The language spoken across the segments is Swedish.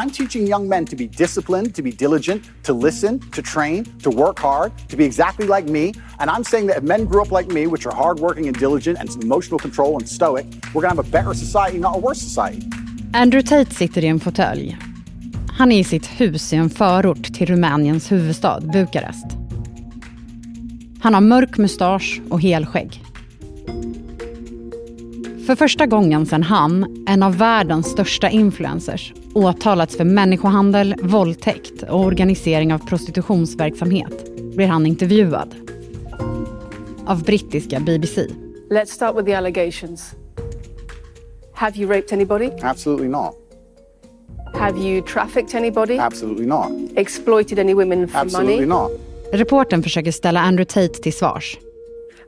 I'm teaching young men to be disciplined, to be diligent, to listen, to train, to work hard, to be exactly like me. And I'm saying that if men grew up like me, which are hardworking and diligent and emotional control and stoic, we're going to have a better society, not a worse society. Andrew Tate sitter i en fåtölj. Han är i sitt hus i en förort till Rumäniens huvudstad Bukarest. Han har mörk mustasch och helskägg. För första gången sedan han, en av världens största influencers, åtalats för människohandel, våldtäkt och organisering av prostitutionsverksamhet blir han intervjuad. Av brittiska BBC. Let's start with the allegations. Have you raped anybody? Absolutely not. Have you trafficked anybody? Absolutely not. Exploited any women for Absolutely money? not. Reporten försöker ställa Andrew Tate till svars.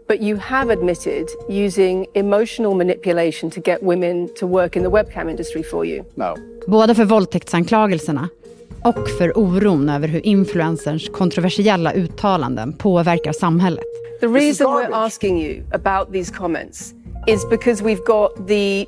But you have admitted using emotional manipulation to get women to work in the webcam industry for you. No. Både för våldtäktsanklagelserna och för oron över hur influencers kontroversiella uttalanden påverkar samhället. The reason we're asking you about these comments is because we've got the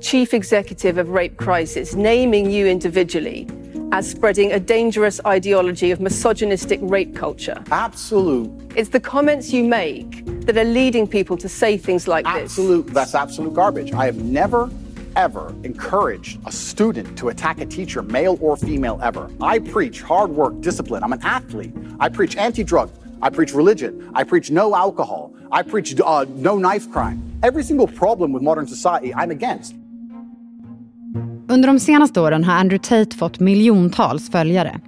chief executive of Rape Crisis naming you individually as spreading a dangerous ideology of misogynistic rape culture. Absolute. It's the comments you make that are leading people to say things like this. Absolute. That's absolute garbage. I have never, ever encouraged a student to attack a teacher, male or female, ever. I preach hard work, discipline. I'm an athlete. I preach anti drug. I preach religion. I preach no alcohol. I preach uh, no knife crime. Every single problem with modern society, I'm against. Under de senaste åren har Andrew Tate fått miljontals följare.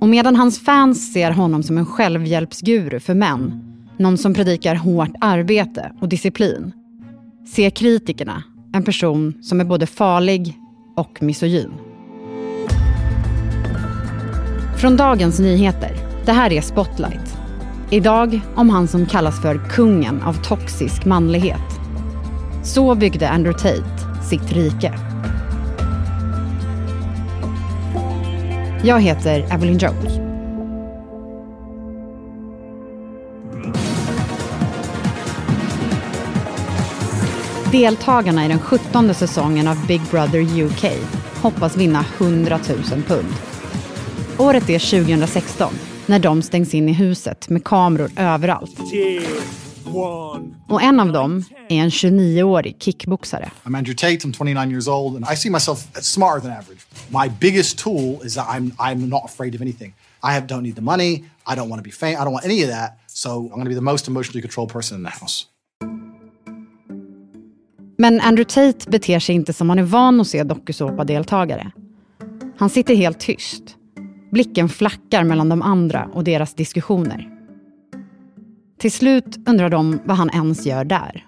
Och medan hans fans ser honom som en självhjälpsguru för män, någon som predikar hårt arbete och disciplin, ser kritikerna en person som är både farlig och misogyn. Från Dagens Nyheter. Det här är Spotlight. Idag om han som kallas för kungen av toxisk manlighet. Så byggde Andrew Tate sitt rike. Jag heter Evelyn Jones. Deltagarna i den 17 säsongen av Big Brother UK hoppas vinna 100 000 pund. Året är 2016 när de stängs in i huset med kameror överallt. Och en av dem är en 29-årig kickboxare. I'm Andrew Tate. I'm 29 years old, and I see myself as smarter than average. My biggest tool is that I'm I'm not afraid of anything. I have, don't need the money. I don't want to be famous. I don't want any of that. So I'm going to be the most emotionally controlled person in the house. Men Andrew Tate beter sig inte som man är van att se dokusåpadeltagare. Han sitter helt tyst. Blicken flackar mellan de andra och deras diskussioner. Till slut undrar de vad han ens gör där.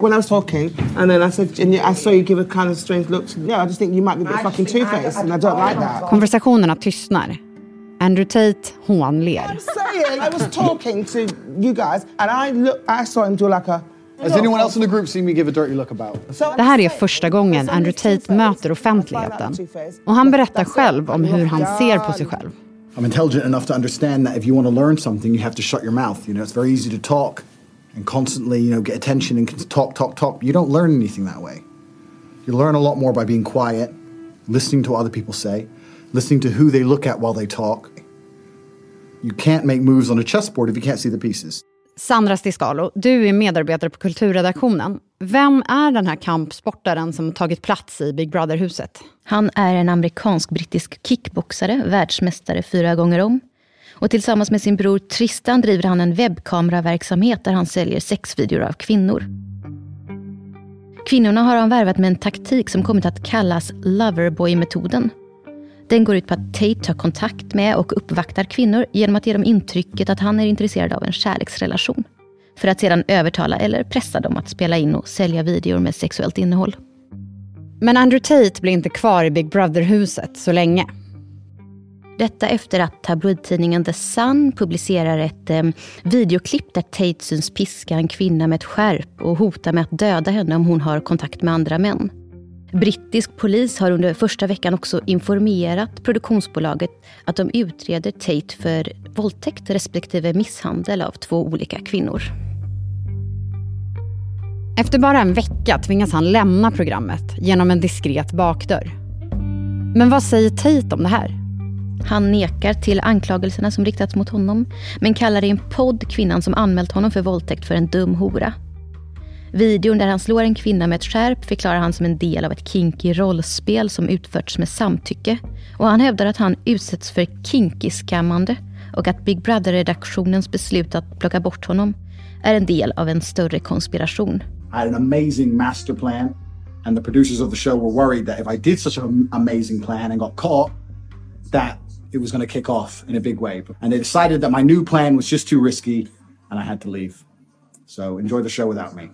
when I was talking, and then I said, and I saw you give a kind of strange look. To, yeah, I just think you might be a bit fucking two faced, and I don't like that. Konversationerna tystnar. Andrew Tate hånler. Saying I was talking to you guys, and I look, I saw him do like a. Has anyone else in the group seen me give a dirty look about? Det här är första gången Andrew Tate möter offentligheten. Och han berättar själv om hur han ser på sig själv. I'm intelligent enough to understand that if you want to learn something, you have to shut your mouth. You know, it's very easy to talk and constantly, you know, get attention and talk, talk, talk. You don't learn anything that way. You learn a lot more by being quiet, listening to what other people say, listening to who they look at while they talk. You can't make moves on a chessboard if you can't see the pieces. Sandra Stiscalo, du är medarbetare på kulturredaktionen. Vem är den här kampsportaren som tagit plats i Big Brother-huset? Han är en amerikansk-brittisk kickboxare, världsmästare fyra gånger om. Och tillsammans med sin bror Tristan driver han en webbkameraverksamhet där han säljer sexvideor av kvinnor. Kvinnorna har han värvat med en taktik som kommit att kallas Loverboy-metoden. Den går ut på att Tate tar kontakt med och uppvaktar kvinnor genom att ge dem intrycket att han är intresserad av en kärleksrelation. För att sedan övertala eller pressa dem att spela in och sälja videor med sexuellt innehåll. Men Andrew Tate blir inte kvar i Big Brother-huset så länge. Detta efter att tabloidtidningen The Sun publicerar ett eh, videoklipp där Tate syns piska en kvinna med ett skärp och hota med att döda henne om hon har kontakt med andra män. Brittisk polis har under första veckan också informerat produktionsbolaget att de utreder Tate för våldtäkt respektive misshandel av två olika kvinnor. Efter bara en vecka tvingas han lämna programmet genom en diskret bakdörr. Men vad säger Tate om det här? Han nekar till anklagelserna som riktats mot honom men kallar i en podd kvinnan som anmält honom för våldtäkt för en dum hora. Videon där han slår en kvinna med ett skärp förklarar han som en del av ett kinky rollspel som utförts med samtycke. Och han hävdar att han utsätts för kinky-skammande och att Big Brother-redaktionens beslut att plocka bort honom är en del av en större konspiration. I had an amazing master plan and the producers of the show were worried that if I did such an amazing plan and got caught that it was going to kick off in a big way. And they decided that my new plan was just too risky and I had to leave. So enjoy the show without me.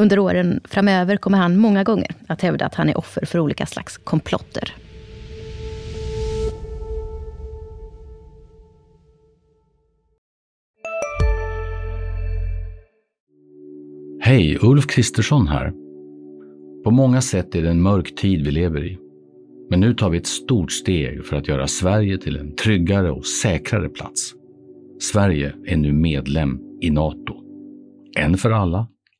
Under åren framöver kommer han många gånger att hävda att han är offer för olika slags komplotter. Hej, Ulf Kristersson här. På många sätt är det en mörk tid vi lever i. Men nu tar vi ett stort steg för att göra Sverige till en tryggare och säkrare plats. Sverige är nu medlem i Nato. En för alla,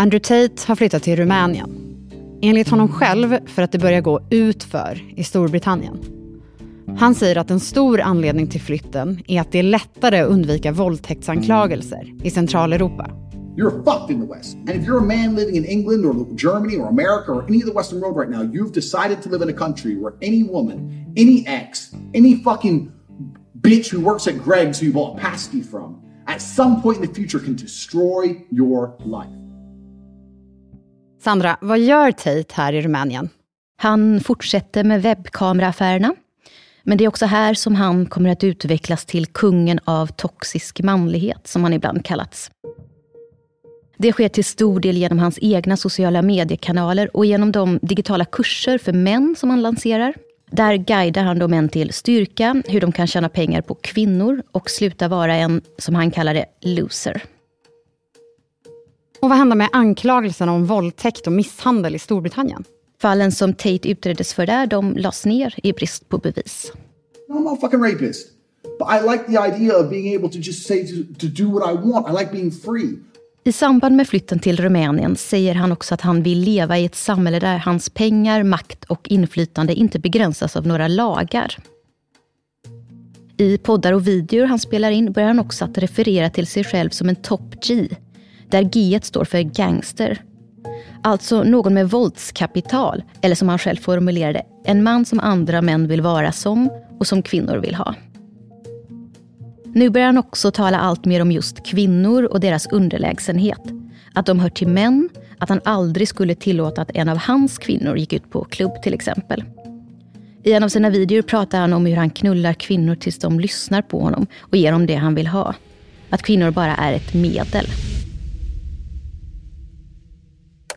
Andrew Tate har flyttat till Rumänien. Enligt honom själv för att det börjar gå utför i Storbritannien. Han säger att en stor anledning till flytten är att det är lättare att undvika våldtäktsanklagelser i Centraleuropa. You're fucked in the West. And if you're a man living in England or Germany or America or any of the Western world right now, you've decided to live in a country where any woman, any ex, any fucking bitch who works at Greg's who you bought pasty from, at some point in the future can destroy your life. Sandra, vad gör Tate här i Rumänien? Han fortsätter med webbkameraaffärerna. Men det är också här som han kommer att utvecklas till kungen av toxisk manlighet, som han ibland kallats. Det sker till stor del genom hans egna sociala mediekanaler och genom de digitala kurser för män som han lanserar. Där guidar han då män till styrka, hur de kan tjäna pengar på kvinnor och sluta vara en, som han kallar det, loser. Och vad hände med anklagelserna om våldtäkt och misshandel i Storbritannien? Fallen som Tate utreddes för där, de lades ner i brist på bevis. I'm not a fucking rapist. But I like the idea of being able to just say to, to do what I want. I like being free. I samband med flytten till Rumänien säger han också att han vill leva i ett samhälle där hans pengar, makt och inflytande inte begränsas av några lagar. I poddar och videor han spelar in börjar han också att referera till sig själv som en top G, där G står för gangster. Alltså någon med våldskapital, eller som han själv formulerade, en man som andra män vill vara som och som kvinnor vill ha. Nu börjar han också tala allt mer om just kvinnor och deras underlägsenhet. Att de hör till män, att han aldrig skulle tillåta att en av hans kvinnor gick ut på klubb till exempel. I en av sina videor pratar han om hur han knullar kvinnor tills de lyssnar på honom och ger dem det han vill ha. Att kvinnor bara är ett medel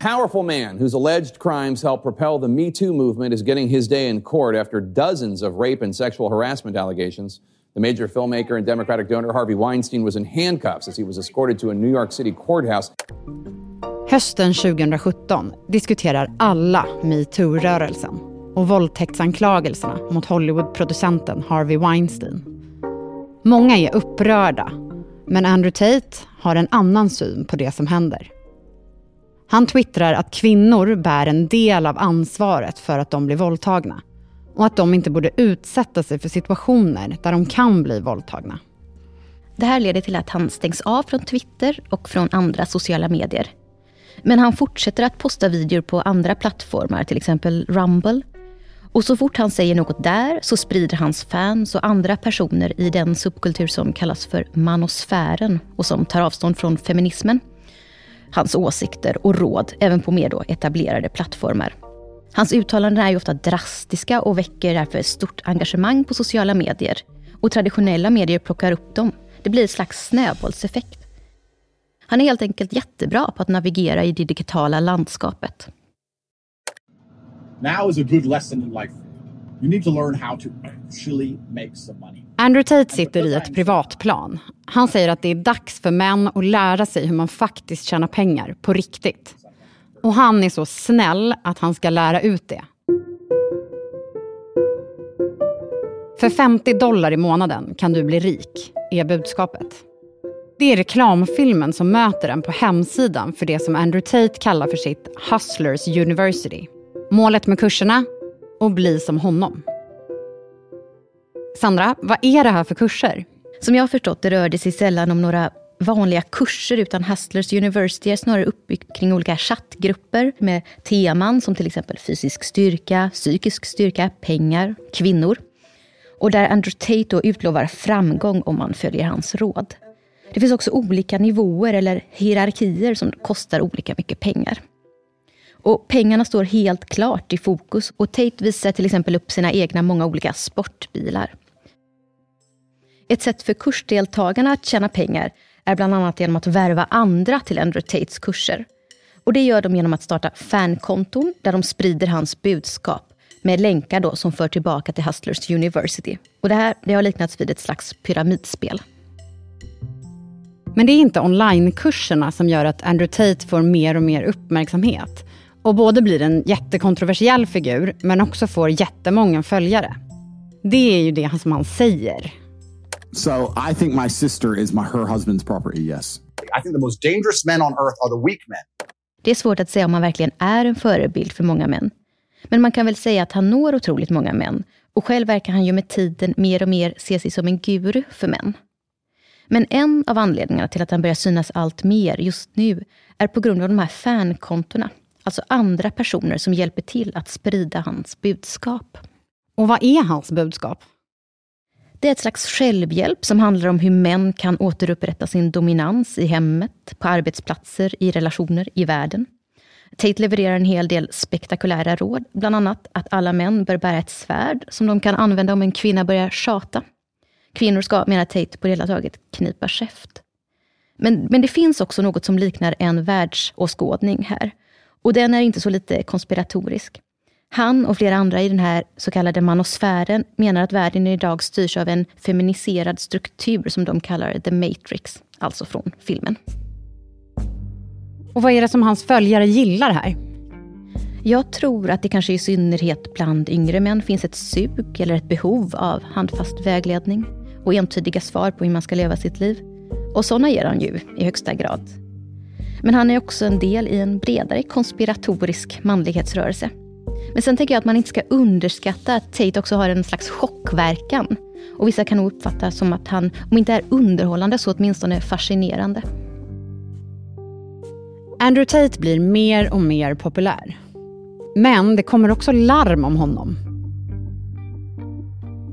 powerful man whose alleged crimes helped propel the Me Too movement is getting his day in court after dozens of rape and sexual harassment allegations. The major filmmaker and Democratic donor Harvey Weinstein was in handcuffs as he was escorted to a New York City courthouse. Hösten 2017 diskuterar alla metoo-rörelsen och våldtäktsanklagelserna mot Hollywood-producenten Harvey Weinstein. Många är upprörda, men Andrew Tate har en annan syn på det som händer. Han twittrar att kvinnor bär en del av ansvaret för att de blir våldtagna och att de inte borde utsätta sig för situationer där de kan bli våldtagna. Det här leder till att han stängs av från Twitter och från andra sociala medier. Men han fortsätter att posta videor på andra plattformar, till exempel Rumble. Och så fort han säger något där så sprider hans fans och andra personer i den subkultur som kallas för manosfären och som tar avstånd från feminismen hans åsikter och råd även på mer då etablerade plattformar. Hans uttalanden är ju ofta drastiska och väcker därför stort engagemang på sociala medier. Och traditionella medier plockar upp dem. Det blir ett slags snöbollseffekt. Han är helt enkelt jättebra på att navigera i det digitala landskapet. Now is a good lesson in life. You need to learn how to actually make some money. Andrew Tate sitter i ett privatplan. Han säger att det är dags för män att lära sig hur man faktiskt tjänar pengar på riktigt. Och han är så snäll att han ska lära ut det. För 50 dollar i månaden kan du bli rik, är budskapet. Det är reklamfilmen som möter en på hemsidan för det som Andrew Tate kallar för sitt Hustlers University. Målet med kurserna? Att bli som honom. Sandra, vad är det här för kurser? Som jag har förstått det rör det sig sällan om några vanliga kurser utan Hustlers University är snarare uppbyggt kring olika chattgrupper med teman som till exempel fysisk styrka, psykisk styrka, pengar, kvinnor. Och där Andrew Tate då utlovar framgång om man följer hans råd. Det finns också olika nivåer eller hierarkier som kostar olika mycket pengar. Och pengarna står helt klart i fokus och Tate visar till exempel upp sina egna många olika sportbilar. Ett sätt för kursdeltagarna att tjäna pengar är bland annat genom att värva andra till Andrew Tates kurser. Och det gör de genom att starta fankonton där de sprider hans budskap med länkar då som för tillbaka till Hustlers University. Och det här det har liknats vid ett slags pyramidspel. Men det är inte onlinekurserna som gör att Andrew Tate får mer och mer uppmärksamhet och både blir en jättekontroversiell figur men också får jättemånga följare. Det är ju det som han säger. So I think my sister is my her husband's property. Yes. I think the most dangerous men on earth are the weak men. Det är svårt att säga om han verkligen är en förebild för många män. Men man kan väl säga att han når otroligt många män. Och själv verkar han ju med tiden mer och mer se sig som en guru för män. Men en av anledningarna till att han börjar synas allt mer just nu är på grund av de här fankontona. Alltså andra personer som hjälper till att sprida hans budskap. Och vad är hans budskap? Det är ett slags självhjälp som handlar om hur män kan återupprätta sin dominans i hemmet, på arbetsplatser, i relationer, i världen. Tate levererar en hel del spektakulära råd, bland annat att alla män bör bära ett svärd som de kan använda om en kvinna börjar tjata. Kvinnor ska, menar Tate, på det hela taget knipa käft. Men, men det finns också något som liknar en världsåskådning här. Och den är inte så lite konspiratorisk. Han och flera andra i den här så kallade manosfären menar att världen idag styrs av en feminiserad struktur som de kallar The Matrix, alltså från filmen. Och vad är det som hans följare gillar här? Jag tror att det kanske i synnerhet bland yngre män finns ett sug eller ett behov av handfast vägledning och entydiga svar på hur man ska leva sitt liv. Och sådana ger han ju i högsta grad. Men han är också en del i en bredare konspiratorisk manlighetsrörelse. Men sen tänker jag att man inte ska underskatta att Tate också har en slags chockverkan. Och vissa kan nog uppfatta som att han, om inte är underhållande, så åtminstone fascinerande. Andrew Tate blir mer och mer populär. Men det kommer också larm om honom.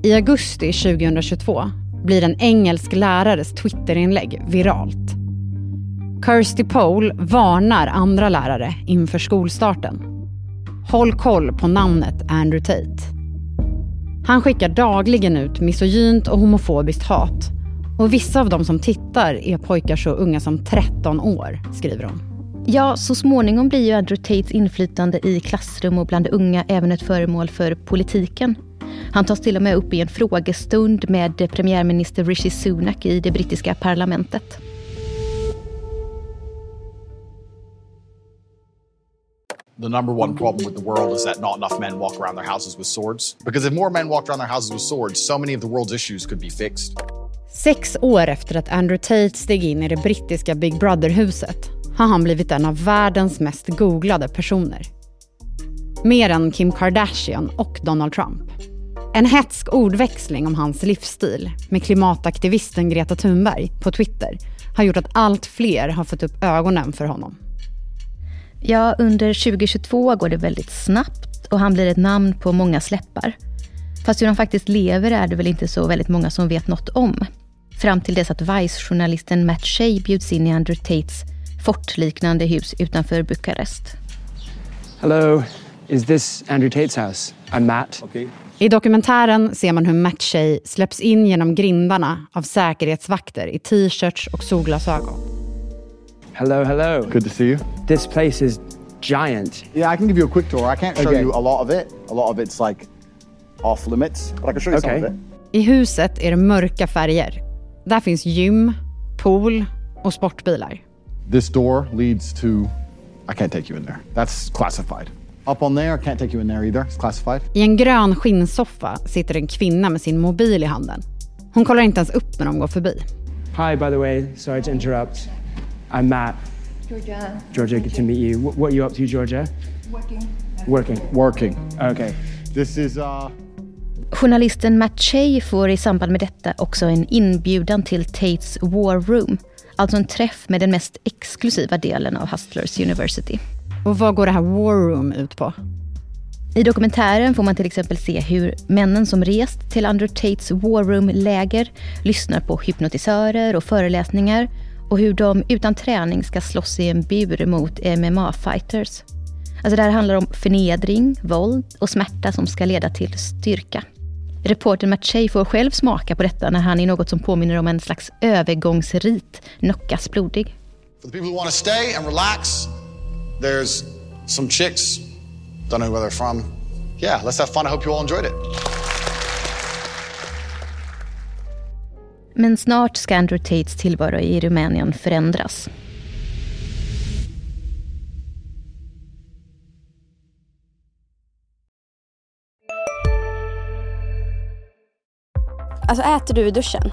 I augusti 2022 blir en engelsk lärares Twitterinlägg viralt. Kirsty Pole varnar andra lärare inför skolstarten. Håll koll på namnet Andrew Tate. Han skickar dagligen ut misogynt och homofobiskt hat. Och vissa av de som tittar är pojkar så unga som 13 år, skriver hon. Ja, så småningom blir ju Andrew Tates inflytande i klassrum och bland unga även ett föremål för politiken. Han tas till och med upp i en frågestund med premiärminister Rishi Sunak i det brittiska parlamentet. The number one problem with the world is that not enough men walk around their houses with swords. Because if more men walked around their houses with swords, so many of the world's issues could be fixed. Sex år efter att Andrew Tate steg in i det brittiska Big Brother-huset har han blivit en av världens mest googlade personer. Mer än Kim Kardashian och Donald Trump. En hetsk ordväxling om hans livsstil med klimataktivisten Greta Thunberg på Twitter har gjort att allt fler har fått upp ögonen för honom. Ja, under 2022 går det väldigt snabbt och han blir ett namn på många släppar. Fast hur han faktiskt lever är det väl inte så väldigt många som vet något om. Fram till dess att Vice-journalisten Matt Shea bjuds in i Andrew Tates fortliknande hus utanför Bukarest. Hello, is this Andrew Tate's house? I'm Matt. Okay. I dokumentären ser man hur Matt Shea släpps in genom grindarna av säkerhetsvakter i t-shirts och solglasögon. Hello, hello. Good to see you. This place is giant. Yeah, I can give you a quick tour. I can't show Okay. you a lot of it. A lot of it's like off limits, but I can show you some Okay. of it. I huset är det mörka färger. Där finns gym, pool och sportbilar. This door leads to. I can't take you in there. That's classified. Up on there, I can't take you in there either. It's classified. I en grön skinnsoffa sitter en kvinna med sin mobil i handen. Hon kollar inte ens upp när de går förbi. Hi, by the way. Sorry to interrupt. I'm Matt. Georgia. Georgia, good to meet you. Wh- what are you up to, Georgia? Working. Working. Working. Okay. This is uh. Journalisten Matt Shea får i samband med detta också en inbjudan till Tates War Room. Alltså en träff med den mest exklusiva delen av Hustlers University. Och vad går det här War Room ut på? I dokumentären får man till exempel se hur männen som rest till Andrew Tates War Room-läger lyssnar på hypnotisörer och föreläsningar och hur de utan träning ska slåss i en bur mot MMA-fighters. Alltså det här handlar om förnedring, våld och smärta som ska leda till styrka. Reportern Matt Shea får själv smaka på detta när han i något som påminner om en slags övergångsrit knockas blodig. For the people who want to stay and relax, there's some chicks. Don't know where they're from. Yeah, let's have fun. I hope you all enjoyed it. Men snart ska Andrew Tates tillvaro i Rumänien förändras. Alltså äter du i duschen?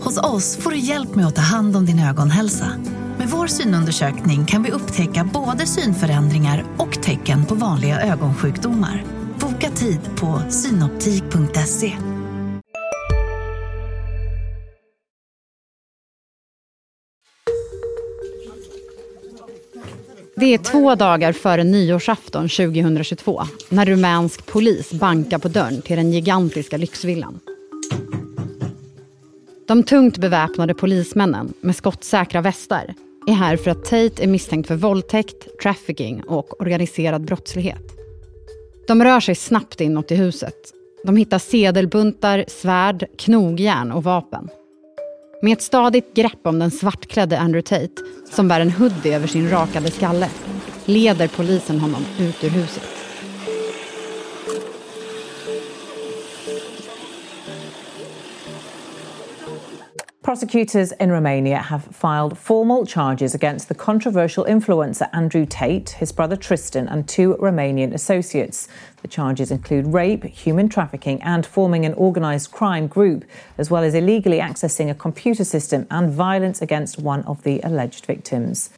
Hos oss får du hjälp med att ta hand om din ögonhälsa. Med vår synundersökning kan vi upptäcka både synförändringar och tecken på vanliga ögonsjukdomar. Boka tid på synoptik.se. Det är två dagar före nyårsafton 2022 när rumänsk polis bankar på dörren till den gigantiska lyxvillan. De tungt beväpnade polismännen med skottsäkra västar är här för att Tate är misstänkt för våldtäkt, trafficking och organiserad brottslighet. De rör sig snabbt inåt i huset. De hittar sedelbuntar, svärd, knogjärn och vapen. Med ett stadigt grepp om den svartklädde Andrew Tate, som bär en hoodie över sin rakade skalle, leder polisen honom ut ur huset. Prosecutors in Romania have filed formal charges against the controversial influencer Andrew Tate, his brother Tristan, and two Romanian associates. The charges include rape, human trafficking, and forming an organised crime group, as well as illegally accessing a computer system and violence against one of the alleged victims.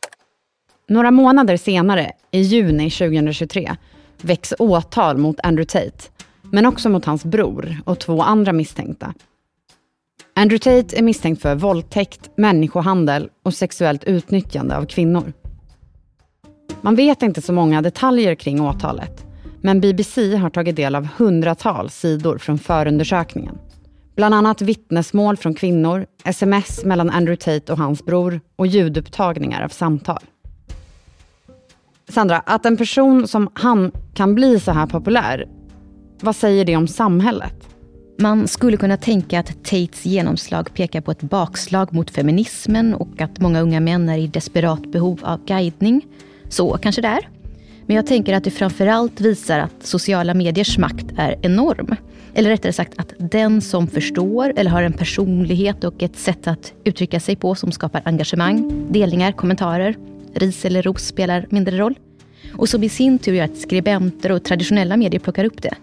Några månader senare, i juni 2023, väcks åtal mot Andrew Tate, men också mot hans bror och två andra misstänkta. Andrew Tate är misstänkt för våldtäkt, människohandel och sexuellt utnyttjande av kvinnor. Man vet inte så många detaljer kring åtalet, men BBC har tagit del av hundratals sidor från förundersökningen. Bland annat vittnesmål från kvinnor, sms mellan Andrew Tate och hans bror och ljudupptagningar av samtal. Sandra, att en person som han kan bli så här populär, vad säger det om samhället? Man skulle kunna tänka att Tates genomslag pekar på ett bakslag mot feminismen och att många unga män är i desperat behov av guidning. Så kanske det är. Men jag tänker att det framförallt visar att sociala mediers makt är enorm. Eller rättare sagt att den som förstår eller har en personlighet och ett sätt att uttrycka sig på som skapar engagemang, delningar, kommentarer, ris eller ros spelar mindre roll. Och som i sin tur gör att skribenter och traditionella medier plockar upp det.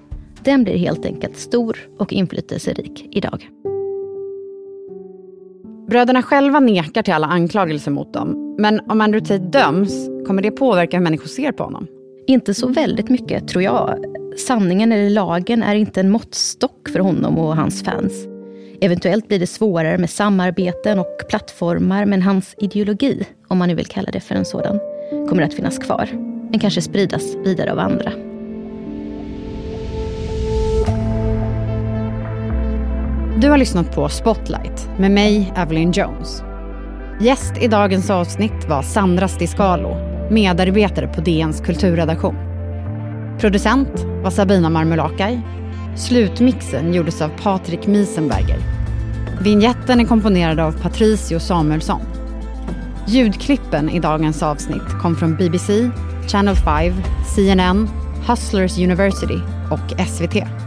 Den blir helt enkelt stor och inflytelserik idag. Bröderna själva nekar till alla anklagelser mot dem. Men om Andrew Tate döms, kommer det påverka hur människor ser på honom? Inte så väldigt mycket, tror jag. Sanningen eller lagen är inte en måttstock för honom och hans fans. Eventuellt blir det svårare med samarbeten och plattformar, men hans ideologi, om man nu vill kalla det för en sådan, kommer att finnas kvar. Men kanske spridas vidare av andra. Du har lyssnat på Spotlight med mig, Evelyn Jones. Gäst i dagens avsnitt var Sandra Stiscalo, medarbetare på DNs kulturredaktion. Producent var Sabina Marmulakai. Slutmixen gjordes av Patrik Miesenberger. Vinjetten är komponerad av Patricio Samuelsson. Ljudklippen i dagens avsnitt kom från BBC, Channel 5, CNN, Hustlers University och SVT.